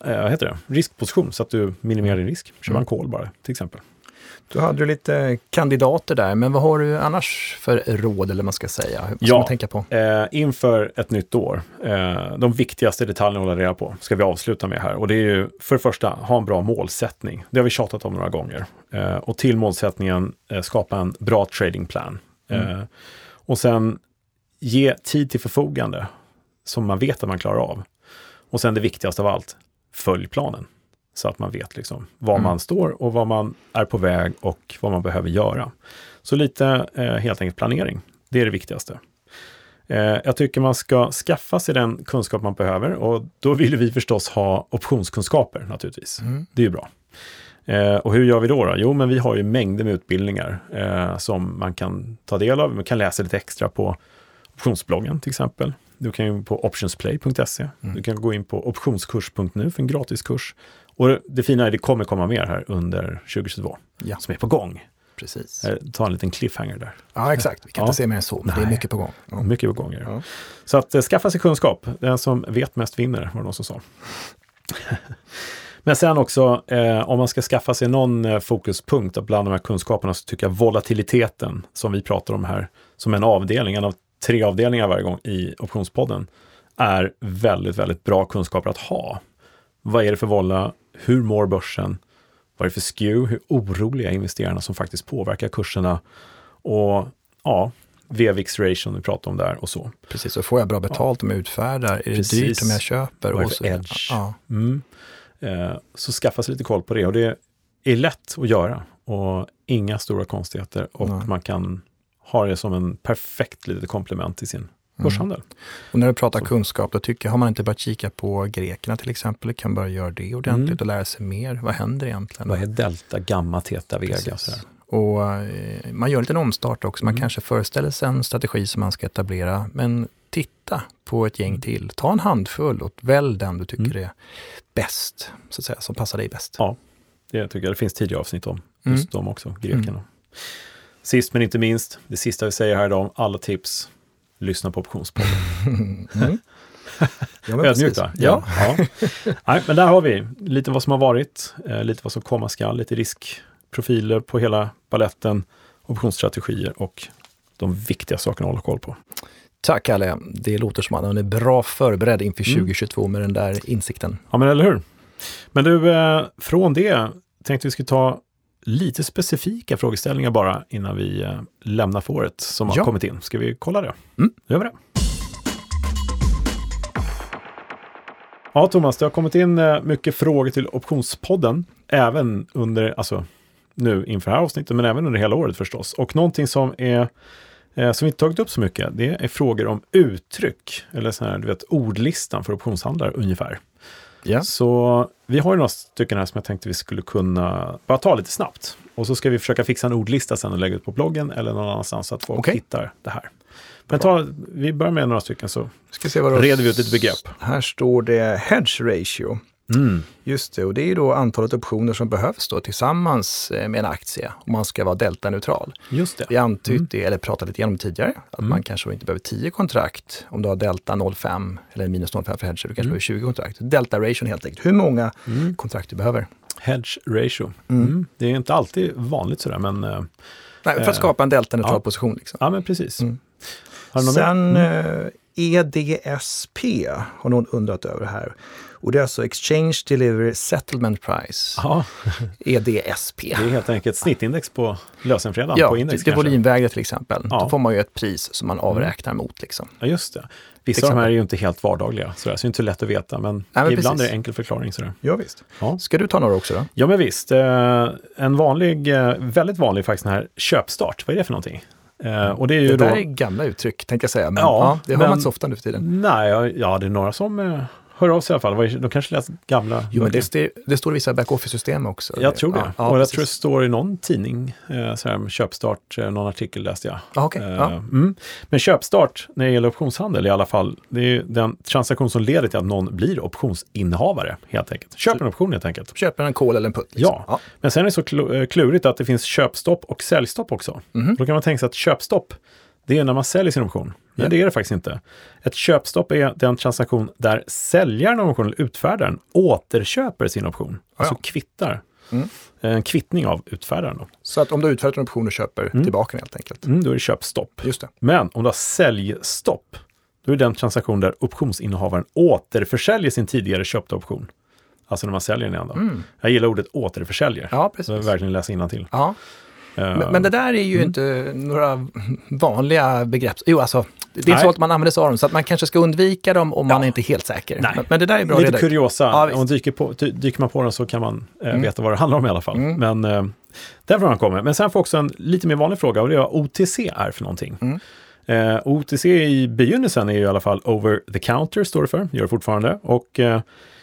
eh, vad heter det? riskposition så att du minimerar din risk. Kör Mm. en call bara till exempel. Du hade ju lite kandidater där, men vad har du annars för råd, eller vad man ska säga? Vad ska Ja. man tänka på? Eh, inför ett nytt år, eh, de viktigaste detaljerna att hålla reda på ska vi avsluta med här. Och det är ju för det första, ha en bra målsättning. Det har vi tjatat om några gånger. Eh, och till målsättningen, eh, skapa en bra tradingplan. Eh, och sen ge tid till förfogande som man vet att man klarar av. Och sen det viktigaste av allt, följ planen. Så att man vet liksom var Mm. man står och vad man är på väg och vad man behöver göra. Så lite eh, helt enkelt planering. Det är det viktigaste. Eh, jag tycker man ska skaffa sig den kunskap man behöver och då vill vi förstås ha optionskunskaper naturligtvis. Mm. Det är ju bra. Eh, och hur gör vi då, då? Jo, men vi har ju mängder med utbildningar eh, som man kan ta del av. Man kan läsa lite extra på optionsbloggen till exempel. Du kan ju på optionsplay.se. Mm. Du kan gå in på optionskurs.nu för en gratiskurs. Och det, fina är att det kommer komma mer här under 2022 Ja, som är på gång. precis. Eh, Ta en liten cliffhanger där. Ja, exakt. Vi kan Ja. inte se mer än så, men det är Nej. mycket på gång. Ja. Mycket på gång. är det. Ja. Så att eh, skaffa sig kunskap. Den som vet mest vinner, var det någon som sa. Men sen också, eh, om man ska skaffa sig någon eh, fokuspunkt bland de här kunskaperna så tycker jag volatiliteten som vi pratar om här, som en avdelning, en av tre avdelningar varje gång i optionspodden, är väldigt, väldigt bra kunskaper att ha. Vad är det för volla? Hur mår börsen? Vad är det för skew? Hur oroliga är investerarna som faktiskt påverkar kurserna? Och ja, VVX ration vi pratade om där och så. Precis, så får jag bra betalt om jag utfärdar? Är det Precis. dyrt om jag köper? Vad är det Och för edge? Ja, Mm. Eh, så skaffa sig lite koll på det och det är lätt att göra och inga stora konstigheter och Nej. man kan ha det som en perfekt litet komplement i sin börshandel. och när du pratar Så. kunskap, då tycker jag, har man inte börjat kika på grekerna till exempel, kan börja göra det ordentligt Mm. och lära sig mer. Vad händer egentligen? Vad är delta, gamma, teta, vega? Och eh, man gör en liten omstart också. Man Mm. kanske föreställer sig en strategi som man ska etablera. Men titta på ett gäng till. Ta en handfull och välj den du tycker Mm. är bäst, så att säga, som passar dig bäst. Ja, det tycker jag. Det finns tidigare avsnitt om Mm. just dem också, grekerna. Sist men inte minst, det sista vi säger här idag, alla tips, lyssna på optionspodden. Mm. Ja, Ödmjukt va? Ja. ja. Nej, men där har vi lite vad som har varit, eh, lite vad som komma skall, lite riskprofiler på hela baletten, optionsstrategier och de viktiga sakerna att hålla koll på. Tack Kalle. Det låter som att han är bra förberedd inför Mm. 2022 med den där insikten. Ja, men eller hur? Men du, eh, från det tänkte vi skulle ta lite specifika frågeställningar bara innan vi eh, lämnar för året som har Ja. kommit in. Ska vi kolla det? Mm. Då gör vi det. Ja, Thomas, det har kommit in eh, mycket frågor till Optionspodden, även under, alltså nu inför det här avsnittet, men även under hela året förstås. Och någonting som är eh, som vi inte tagit upp så mycket, det är frågor om uttryck, eller sån här, du vet, ordlistan för optionshandlare ungefär. Ja. Så vi har ju några stycken här som jag tänkte vi skulle kunna bara ta lite snabbt. Och så ska vi försöka fixa en ordlista sen och lägga ut på bloggen eller någon annanstans så att folk Okej. hittar det här. Men ta, vi börjar med några stycken så Ska se vad reder vi ut lite begrepp. Här står det hedge ratio. Mm. Just det, och det är ju då antalet optioner som behövs då tillsammans eh, med en aktie om man ska vara delta-neutral. Just det. Vi antytt det, eller pratat lite grann om tidigare, att Mm. man kanske inte behöver 10 kontrakt om du har delta 0,5 eller minus 0,5 för hedge, du kanske Mm. behöver 20 kontrakt. Delta-ration helt enkelt, hur många Mm. kontrakt du behöver. Hedge ratio. Mm. Mm. Det är inte alltid vanligt sådär, men eh, Nej, för Eh, att skapa en delta-neutral ja. position. Liksom. ja, men precis. Mm. Har du något Sen? Mm. eh, EDSP har någon undrat över här. Och det är alltså Exchange Delivery Settlement Price, Ja, EDSP. det är helt enkelt snittindex på lösenfredagen Ja, på index kanske. volymvägda till exempel. Ja. Då får man ju ett pris som man avräknar mot. Liksom. Ja, just det. Vissa av de här är ju inte helt vardagliga, så det är inte lätt att veta, men, men ibland precis. är det enkel förklaring. Sådär. Ja, visst. Ja. Ska du ta några också då? Ja, men visst. Eh, en vanlig, eh, väldigt vanlig faktiskt, den här köpstart. Vad är det för någonting? Eh, och det är ju Det då... där är gamla uttryck, tänkte jag säga. Men, Ja, ja, det hör men- man inte så ofta nu för tiden. Nej, ja, ja, det är några som eh, hör av sig i alla fall. De kanske läst gamla Jo, men det, st- det står i vissa back-office-system också. Jag tror det. Ja, ja, och jag tror det står i någon tidning, eh, så här, köpstart, eh, någon artikel läste jag. Ja, okej. Eh, Ja. mm. Men köpstart när det gäller optionshandel i alla fall, det är den transaktion som leder till att någon blir optionsinnehavare helt enkelt. Köper en option helt enkelt. Köper en call eller en put. Liksom. Ja. Men sen är det så eh, klurigt att det finns köpstopp och säljstopp också. Mhm. Då kan man tänka sig att köpstopp, det är när man säljer sin option. Men Ja. det är det faktiskt inte. Ett köpstopp är den transaktion där säljaren av optionen, utfärdaren, återköper sin option. Alltså Ja. kvittar. Mm. En kvittning av utfärdaren. Då. Så att om du har utfärdat en option och köper Mm. tillbaka den helt enkelt. Mm, då är det köpstopp. Just det. Men om du har säljstopp, då är det den transaktion där optionsinnehavaren återförsäljer sin tidigare köpta option. Alltså när man säljer den igen. Mm. Jag gillar ordet återförsäljer. Ja, Så jag precis. verkligen läsa innantill. Ja. Eh, Men, men det där är ju Mm. inte några vanliga begrepp. Jo, alltså, det är så att man använder sig av dem, så att man kanske ska undvika dem om man Ja. inte är helt säker. Nej. Men, det där är bra Lite reda ut. kuriosa, Ja, om dyker, på, dy- dyker man på den så kan man eh, Mm. veta vad det handlar om i alla fall. Mm. Men eh, den frågan kommer. Men sen får också en lite mer vanlig fråga och det är vad OTC är för någonting. Mm. Eh, OTC i begynnelsen är ju i alla fall over the counter, står det för, gör det fortfarande. Och eh,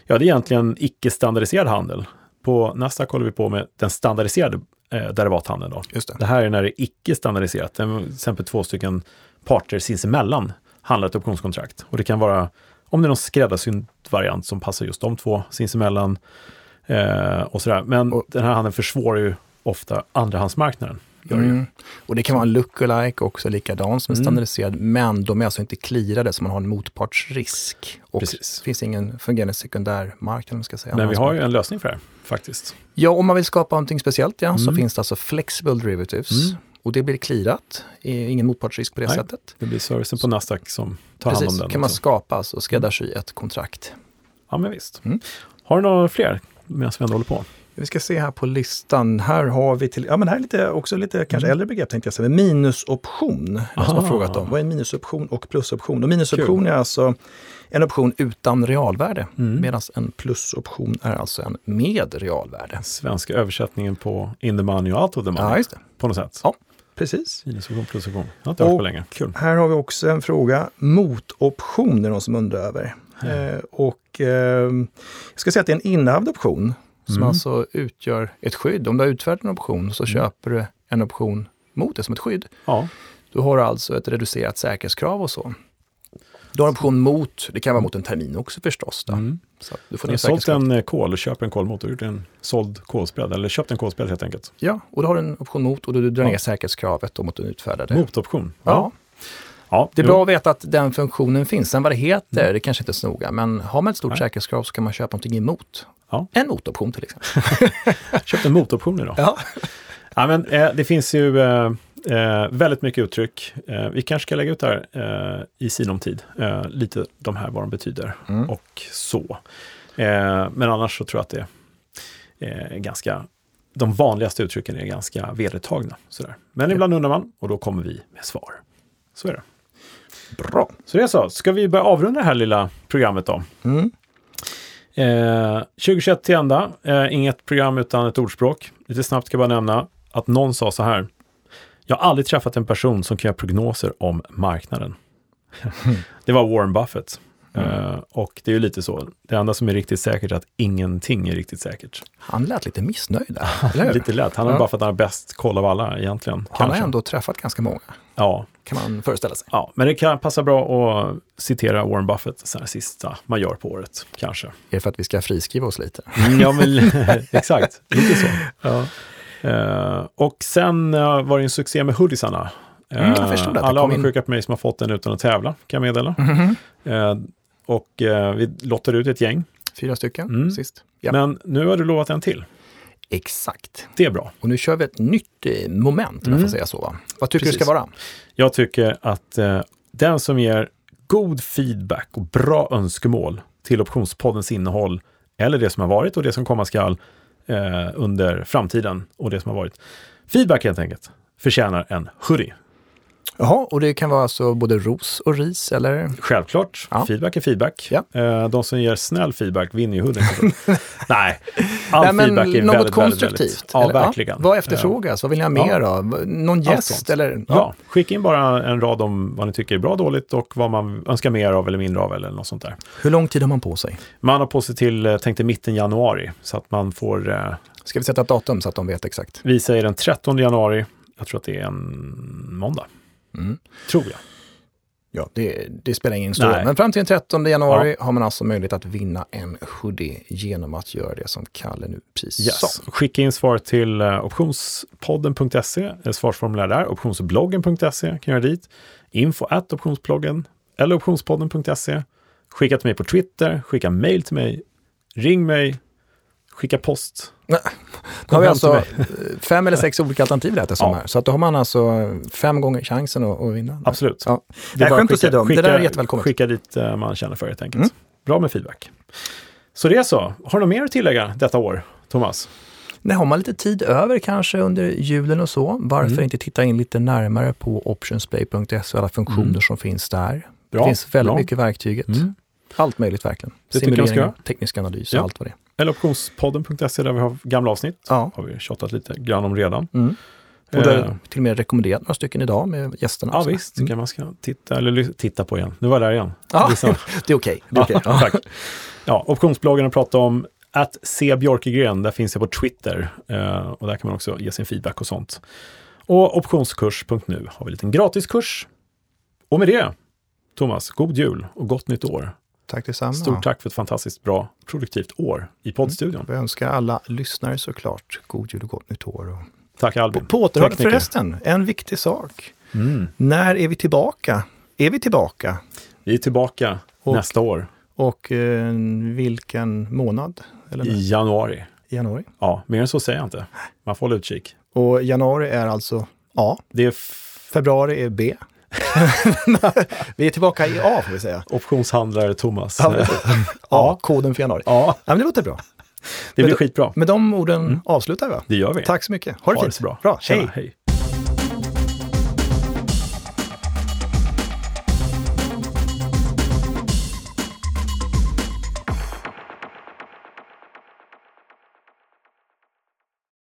ja, det är egentligen icke-standardiserad handel. På Nasdaq håller vi på med den standardiserade eh, derivathandeln. Då. Det. Det här är när det är icke-standardiserat. Det är till exempel två stycken parter sinsemellan handlar ett optionskontrakt. Och det kan vara, om det är någon skräddarsydd variant som passar just de två sinsemellan eh, och sådär. Men Och- den här handeln försvårar ju ofta andrahandsmarknaden. Gör ju. Mm. Och det kan vara en lookalike också, likadan som är Mm. standardiserad, men de är alltså inte clearade så man har en motpartsrisk. Och Precis. det finns ingen fungerande sekundärmarknad, om man ska säga. Men vi har ju en lösning för det här, faktiskt. Ja, om man vill skapa någonting speciellt, ja, så Mm. finns det alltså flexible derivatives. Mm. Och det blir clearat, ingen motpartsrisk på det Nej, sättet. Det blir servicen på Nasdaq som tar hand om Precis, den. kan man också. skapa alltså, och skräddarsy ett kontrakt. Ja, men visst. Mm. Har du några fler medan vi ändå håller på? Vi ska se här på listan. Här har vi till, ja men här är lite, också lite kanske Mm. äldre begrepp tänkte jag säga. Men Minusoption, som har frågat om. Vad är en minusoption och plusoption? Och minusoption är alltså en option utan realvärde. Mm. Medan en plusoption är alltså en med realvärde. Svenska översättningen på in the money och out of the money. Ja, just det. På något sätt. Ja. Precis. Minusoption, plusoption. Jag har inte hört på länge. Kul. Här har vi också en fråga. Motoption är det någon som undrar över. Eh, och eh, jag ska säga att det är en innehavd option. Som Mm. alltså utgör ett skydd. Om du har utfärdat en option så Mm. köper du en option mot det som ett skydd, Ja, då har du alltså ett reducerat säkerhetskrav och så. Du har en option mot, det kan vara mot en termin också förstås. Då. Mm. Så du får jag har sålt en eh, kol köpt en kolmotor, gjort en såld kolspread, eller köpt en kolspread helt enkelt. Ja, och då har du en option mot och du drar Ja. ner säkerhetskravet mot den utfärdade. Motoption. Ja. ja. Det är jo. bra att veta att den funktionen finns. Sen vad det heter, det kanske inte är så noga. Men har man ett stort Nej. säkerhetskrav så kan man köpa någonting emot. Ja. En motoption till exempel. Köpt en motoption idag. Ja. Ja, men, eh, det finns ju eh, eh, väldigt mycket uttryck. Eh, vi kanske ska lägga ut det här eh, i sinom tid. Eh, lite de här vad de betyder Mm. och så. Men annars så tror jag att det är ganska de vanligaste uttrycken är ganska vedertagna. Sådär. Men ibland undrar man och då kommer vi med svar. Så är det. Bra. Så det är så. Ska vi börja avrunda det här lilla programmet då? Mm. Eh, 2021 till ända. Eh, inget program utan ett ordspråk. Lite snabbt ska jag bara nämna att någon sa så här. Jag har aldrig träffat en person som kan göra prognoser om marknaden. det var Warren Buffett. Eh, och det är ju lite så. Det enda som är riktigt säkert är att ingenting är riktigt säkert. Han lät lite missnöjd där, eller hur? Lite lätt. Han är Ja. bara för att han har bäst koll av alla egentligen. Han har kanske. ändå träffat ganska många, Ja, kan man föreställa sig. ja, men det kan passa bra att citera Warren Buffett, så här sista man gör på året, kanske. Är det för att vi ska friskriva oss lite? Mm, ja, men exakt. Lite så. Ja. Eh, och sen eh, var det en succé med hoodiesarna. Mm, jag Eh, det Alla avundsjuka på mig som har fått den utan att tävla, kan jag meddela. Mhm. Eh, och vi lottade ut ett gäng. Fyra stycken Mm. sist. Ja. Men nu har du lovat en till. Exakt. Det är bra. Och nu kör vi ett nytt eh, moment, om jag Mm. får säga så. Va? Vad tycker du Precis. ska vara? Jag tycker att eh, den som ger god feedback och bra önskemål till optionspoddens innehåll eller det som har varit och det som komma skall eh, under framtiden och det som har varit. Feedback helt enkelt förtjänar en hoodie. Jaha, och det kan vara alltså både ros och ris, eller? Självklart, Ja. feedback är feedback. Ja. Eh, de som ger snäll feedback vinner ju hoodien. Nej, all Nej, men feedback är något väldigt, konstruktivt. väldigt, väldigt. Ja, verkligen. Vad efterfrågas? Vad vill ni ha mer Ja. av? Någon gäst? Eller? Ja. skicka in bara en rad om vad ni tycker är bra dåligt och vad man önskar mer av eller mindre av eller något sånt där. Hur lång tid har man på sig? Man har på sig till, eh, tänkte mitten januari, så att man får, eh, Ska vi sätta ett datum så att de vet exakt? vi säger den 13 januari, jag tror att det är en måndag, Mm. tror jag. Ja, det, det spelar ingen stor roll. Men fram till den 13 januari har man alltså möjlighet att vinna en hoodie genom att göra det som Kalle nu precis Yes. sa. Skicka in svar till eh, optionspodden.se, ett svarsformulär där, optionsbloggen.se kan göra dit, info at optionsbloggen eller optionspodden.se. Skicka till mig på Twitter, skicka mail till mig, ring mig, skicka post. Då Kom har vi alltså fem eller sex olika alternativ lät det som Ja. här. Så att då har man alltså fem gånger chansen att, att vinna. Absolut. Ja. Det är Nej, bara skämt att åsido, det skicka, där är skicka, jättevälkommet. skicka dit eh, man känner för helt enkelt. Mm. Bra med feedback. Så det är så. Har du något mer att tillägga detta år, Thomas? Nej, har man lite tid över kanske under julen och så, varför Mm. inte titta in lite närmare på optionsplay.se och alla funktioner Mm. som finns där. Bra, det finns väldigt bra. mycket verktyget. Mm. Allt möjligt verkligen. Det tycker jag ska göra. teknisk analys och Ja. allt vad det är. Eller optionspodden.se där vi har gamla avsnitt. Ja. Har vi tjatat lite grann om redan. Mm. Och där Eh, till och med rekommenderat några stycken idag med gästerna. Ja visst, Mm. kan man ska titta, eller titta på igen. Nu var jag där igen. Ja, det är okej. Det är okej. Ja, tack. Ja, optionsbloggen att prata om att C. Björkegren, där finns jag på Twitter. Eh, och där kan man också ge sin feedback och sånt. Och optionskurs.nu har vi en liten gratiskurs. Och med det, Thomas, god jul och gott nytt år. Tack detsamma. Stort tack för ett fantastiskt bra, produktivt år i poddstudion. Vi önskar alla lyssnare såklart god jul och gott nytt år. Och... Tack Albin. På, Tekniker. förresten, en viktig sak. Mm. När är vi tillbaka? Är vi tillbaka? Vi är tillbaka Och- nästa år, Och eh, vilken månad? Eller i januari. januari. Ja, mer än så säger jag inte. Man får hålla utkik. Och januari är alltså A. Det är Februari är B. vi är tillbaka i A får vi säga. optionshandlare Thomas. Ja. A, koden för januari. Ja, Ja, men det låter bra. det blir skitbra. Med de orden avslutar vi. Det gör vi. Tack så mycket. Ha det Ha det fint. så bra. bra. Tjena, Hej. hej.